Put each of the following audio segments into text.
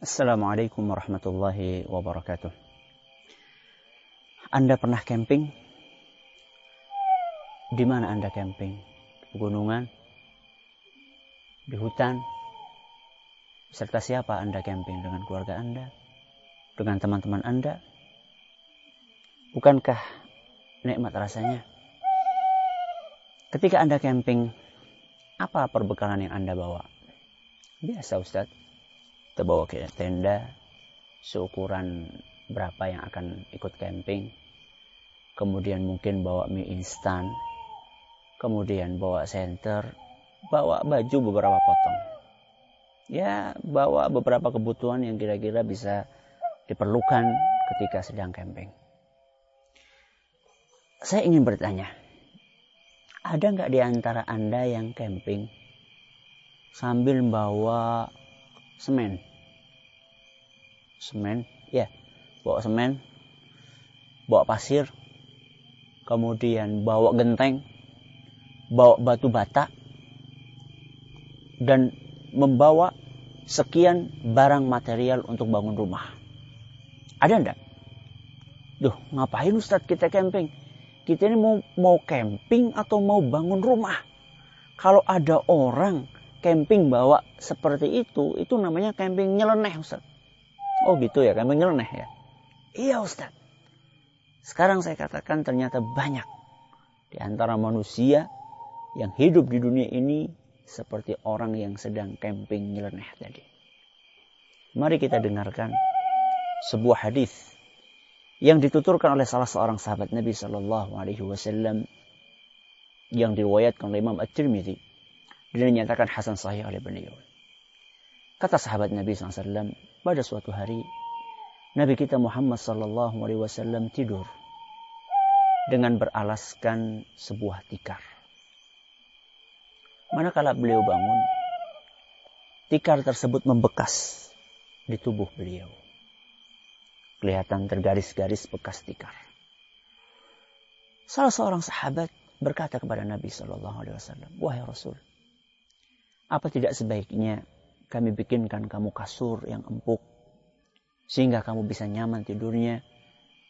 Assalamualaikum warahmatullahi wabarakatuh. Anda pernah camping? Di mana Anda camping? Di pegunungan? Di hutan? Serta siapa Anda camping? Dengan keluarga Anda? Dengan teman-teman Anda? Bukankah nikmat rasanya? Ketika Anda camping, apa perbekalan yang Anda bawa? Biasa Ustadz kita bawa ke tenda seukuran berapa yang akan ikut camping. Kemudian mungkin bawa mie instan. Kemudian bawa senter. Bawa baju beberapa potong. Ya bawa beberapa kebutuhan yang kira-kira bisa diperlukan ketika sedang camping. Saya ingin bertanya ada nggak di antara anda yang camping sambil bawa semen semen ya bawa semen bawa pasir kemudian bawa genteng bawa batu bata dan membawa sekian barang material untuk bangun rumah ada enggak Duh, ngapain Ustadz kita camping? Kita ini mau mau camping atau mau bangun rumah? Kalau ada orang camping bawa seperti itu, itu namanya camping nyeleneh Ustadz. Oh gitu ya, kami nyeleneh ya. Iya Ustaz. Sekarang saya katakan ternyata banyak di antara manusia yang hidup di dunia ini seperti orang yang sedang camping nyeleneh tadi. Mari kita dengarkan sebuah hadis yang dituturkan oleh salah seorang sahabat Nabi Shallallahu Alaihi Wasallam yang diriwayatkan oleh Imam At-Tirmidzi dan dinyatakan hasan sahih oleh beliau. Kata sahabat Nabi SAW, pada suatu hari Nabi kita Muhammad Sallallahu Alaihi Wasallam tidur dengan beralaskan sebuah tikar. Manakala beliau bangun, tikar tersebut membekas di tubuh beliau. Kelihatan tergaris-garis bekas tikar. Salah seorang sahabat berkata kepada Nabi Shallallahu Alaihi Wasallam, wahai Rasul, apa tidak sebaiknya kami bikinkan kamu kasur yang empuk sehingga kamu bisa nyaman tidurnya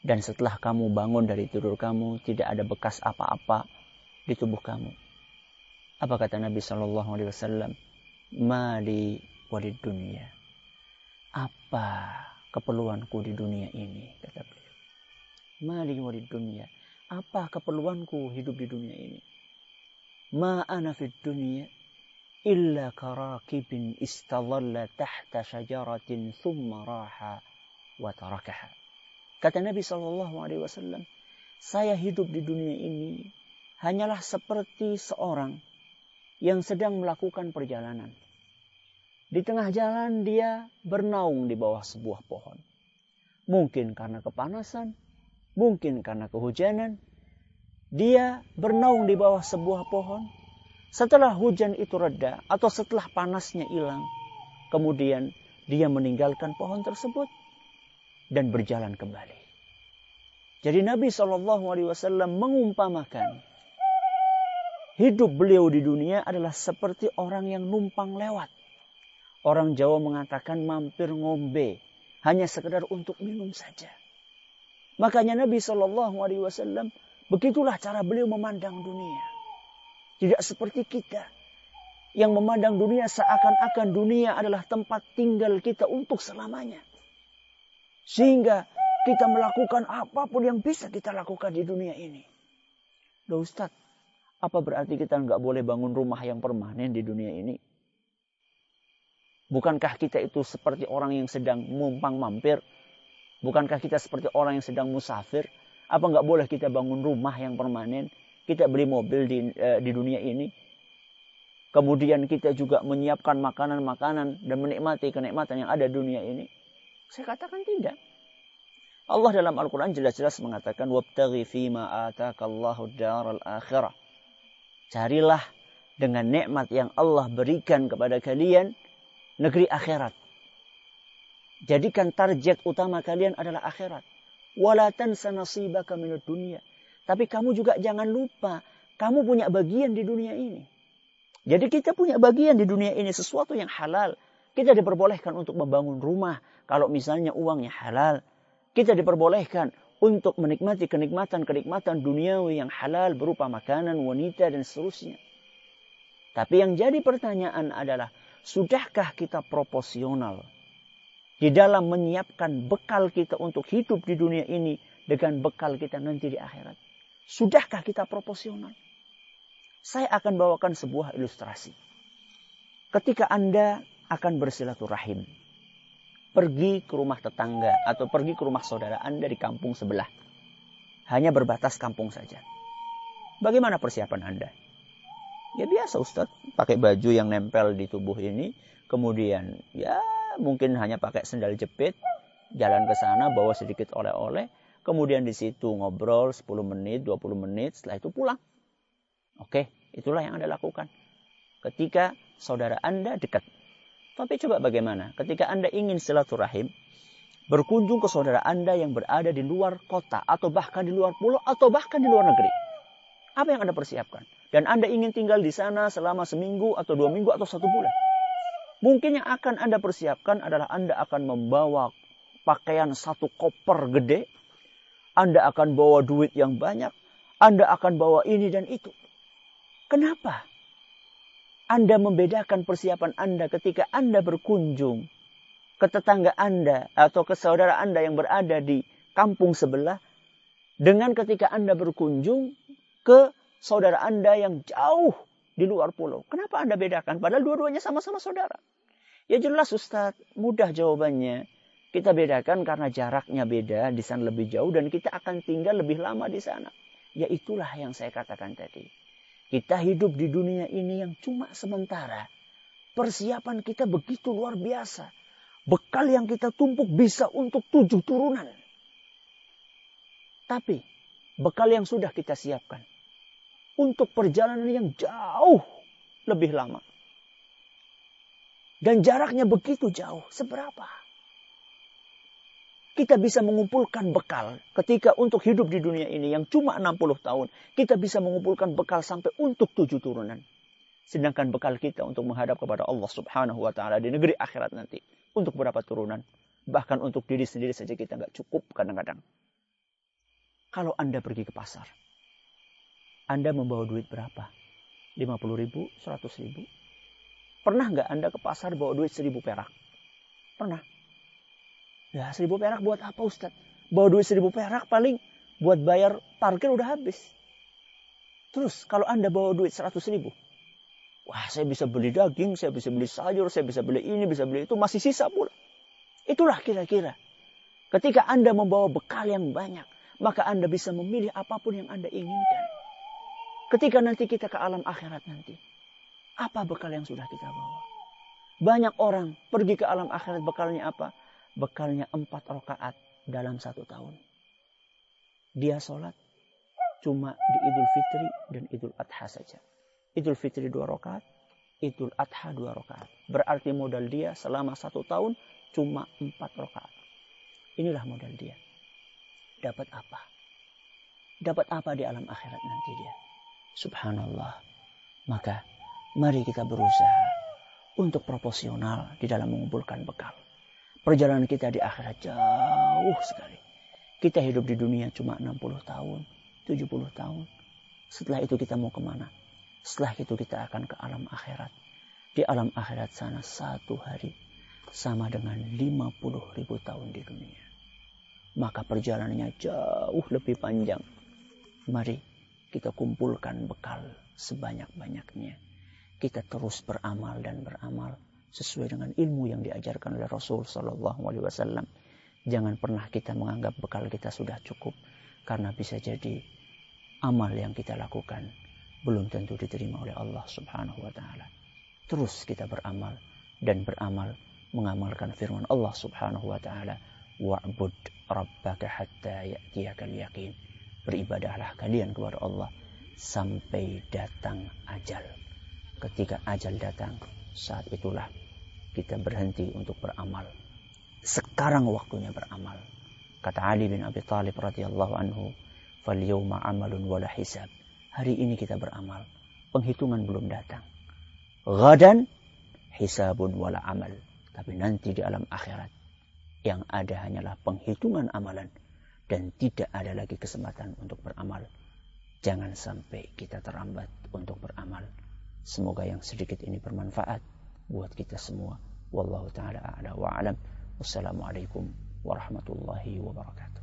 dan setelah kamu bangun dari tidur kamu tidak ada bekas apa-apa di tubuh kamu. Apa kata Nabi Shallallahu Alaihi Wasallam? Mali walid dunia. Apa keperluanku di dunia ini? Kata beliau. Mali walid dunia. Apa keperluanku hidup di dunia ini? Ma ana fid dunia إلا كراكب استظل تحت شجرة ثم راح وتركها. Kata Nabi Shallallahu Alaihi Wasallam, saya hidup di dunia ini hanyalah seperti seorang yang sedang melakukan perjalanan. Di tengah jalan dia bernaung di bawah sebuah pohon. Mungkin karena kepanasan, mungkin karena kehujanan. Dia bernaung di bawah sebuah pohon setelah hujan itu reda atau setelah panasnya hilang, kemudian dia meninggalkan pohon tersebut dan berjalan kembali. Jadi Nabi Shallallahu Alaihi Wasallam mengumpamakan hidup beliau di dunia adalah seperti orang yang numpang lewat. Orang Jawa mengatakan mampir ngombe, hanya sekedar untuk minum saja. Makanya Nabi Shallallahu Alaihi Wasallam begitulah cara beliau memandang dunia. Tidak seperti kita yang memandang dunia seakan-akan dunia adalah tempat tinggal kita untuk selamanya. Sehingga kita melakukan apa pun yang bisa kita lakukan di dunia ini. Loh Ustaz, apa berarti kita nggak boleh bangun rumah yang permanen di dunia ini? Bukankah kita itu seperti orang yang sedang mumpang mampir? Bukankah kita seperti orang yang sedang musafir? Apa nggak boleh kita bangun rumah yang permanen? Kita beli mobil di, uh, di dunia ini. Kemudian kita juga menyiapkan makanan-makanan dan menikmati kenikmatan yang ada di dunia ini. Saya katakan tidak. Allah dalam Al-Quran jelas-jelas mengatakan wabtaghi fima atakallahu daral akhirah. Carilah dengan nikmat yang Allah berikan kepada kalian negeri akhirat. Jadikan target utama kalian adalah akhirat. Wala tansa nasibaka minad dunia. Tapi kamu juga jangan lupa, kamu punya bagian di dunia ini. Jadi kita punya bagian di dunia ini, sesuatu yang halal. Kita diperbolehkan untuk membangun rumah kalau misalnya uangnya halal. Kita diperbolehkan untuk menikmati kenikmatan-kenikmatan duniawi yang halal berupa makanan, wanita, dan seterusnya. Tapi yang jadi pertanyaan adalah, sudahkah kita proporsional di dalam menyiapkan bekal kita untuk hidup di dunia ini dengan bekal kita nanti di akhirat? Sudahkah kita proporsional? Saya akan bawakan sebuah ilustrasi. Ketika Anda akan bersilaturahim. Pergi ke rumah tetangga atau pergi ke rumah saudara Anda di kampung sebelah. Hanya berbatas kampung saja. Bagaimana persiapan Anda? Ya biasa Ustadz, pakai baju yang nempel di tubuh ini, kemudian ya mungkin hanya pakai sendal jepit, jalan ke sana bawa sedikit oleh-oleh, kemudian di situ ngobrol 10 menit, 20 menit, setelah itu pulang. Oke, itulah yang Anda lakukan. Ketika saudara Anda dekat tapi coba bagaimana ketika Anda ingin silaturahim, berkunjung ke saudara Anda yang berada di luar kota atau bahkan di luar pulau atau bahkan di luar negeri. Apa yang Anda persiapkan? Dan Anda ingin tinggal di sana selama seminggu atau dua minggu atau satu bulan. Mungkin yang akan Anda persiapkan adalah Anda akan membawa pakaian satu koper gede. Anda akan bawa duit yang banyak. Anda akan bawa ini dan itu. Kenapa? Anda membedakan persiapan Anda ketika Anda berkunjung ke tetangga Anda atau ke saudara Anda yang berada di kampung sebelah dengan ketika Anda berkunjung ke saudara Anda yang jauh di luar pulau. Kenapa Anda bedakan? Padahal dua-duanya sama-sama saudara. Ya jelas Ustaz, mudah jawabannya. Kita bedakan karena jaraknya beda, di sana lebih jauh dan kita akan tinggal lebih lama di sana. Ya itulah yang saya katakan tadi. Kita hidup di dunia ini yang cuma sementara. Persiapan kita begitu luar biasa. Bekal yang kita tumpuk bisa untuk tujuh turunan. Tapi bekal yang sudah kita siapkan untuk perjalanan yang jauh lebih lama. Dan jaraknya begitu jauh. Seberapa? Kita bisa mengumpulkan bekal ketika untuk hidup di dunia ini yang cuma 60 tahun. Kita bisa mengumpulkan bekal sampai untuk tujuh turunan. Sedangkan bekal kita untuk menghadap kepada Allah subhanahu wa ta'ala di negeri akhirat nanti. Untuk berapa turunan. Bahkan untuk diri sendiri saja kita nggak cukup kadang-kadang. Kalau Anda pergi ke pasar. Anda membawa duit berapa? 50 ribu, 100 ribu. Pernah nggak Anda ke pasar bawa duit 1000 perak? Pernah. Ya seribu perak buat apa Ustadz? Bawa duit seribu perak paling buat bayar parkir udah habis. Terus kalau Anda bawa duit seratus ribu. Wah saya bisa beli daging, saya bisa beli sayur, saya bisa beli ini, bisa beli itu. Masih sisa pula. Itulah kira-kira. Ketika Anda membawa bekal yang banyak. Maka Anda bisa memilih apa pun yang Anda inginkan. Ketika nanti kita ke alam akhirat nanti. Apa bekal yang sudah kita bawa? Banyak orang pergi ke alam akhirat bekalnya apa? Bekalnya empat rakaat dalam satu tahun. Dia sholat cuma di Idul Fitri dan Idul Adha saja. Idul Fitri dua rakaat, Idul Adha dua rakaat. Berarti modal dia selama satu tahun cuma empat rakaat. Inilah modal dia. Dapat apa? Dapat apa di alam akhirat nanti dia? Subhanallah. Maka mari kita berusaha untuk proporsional di dalam mengumpulkan bekal. Perjalanan kita di akhirat jauh sekali. Kita hidup di dunia cuma 60 tahun, 70 tahun. Setelah itu kita mau ke mana? Setelah itu kita akan ke alam akhirat. Di alam akhirat sana satu hari sama dengan 50 ribu tahun di dunia. Maka perjalanannya jauh lebih panjang. Mari kita kumpulkan bekal sebanyak-banyaknya. Kita terus beramal dan beramal sesuai dengan ilmu yang diajarkan oleh Rasul Shallallahu Alaihi Wasallam. Jangan pernah kita menganggap bekal kita sudah cukup karena bisa jadi amal yang kita lakukan belum tentu diterima oleh Allah Subhanahu Wa Taala. Terus kita beramal dan beramal mengamalkan firman Allah Subhanahu Wa Taala. Wa'bud rabbaka hatta ya'tiyakal yakin. Beribadahlah kalian kepada Allah sampai datang ajal. Ketika ajal datang, saat itulah kita berhenti untuk beramal. Sekarang waktunya beramal. Kata Ali bin Abi Thalib radhiyallahu anhu, "Fal yawma amalun wala hisab." Hari ini kita beramal. Penghitungan belum datang. Gadan hisabun wala amal. Tapi nanti di alam akhirat yang ada hanyalah penghitungan amalan dan tidak ada lagi kesempatan untuk beramal. Jangan sampai kita terlambat untuk beramal. Semoga yang sedikit ini bermanfaat buat kita semua. Wallahu taala a'la wa alam. Wassalamualaikum warahmatullahi wabarakatuh.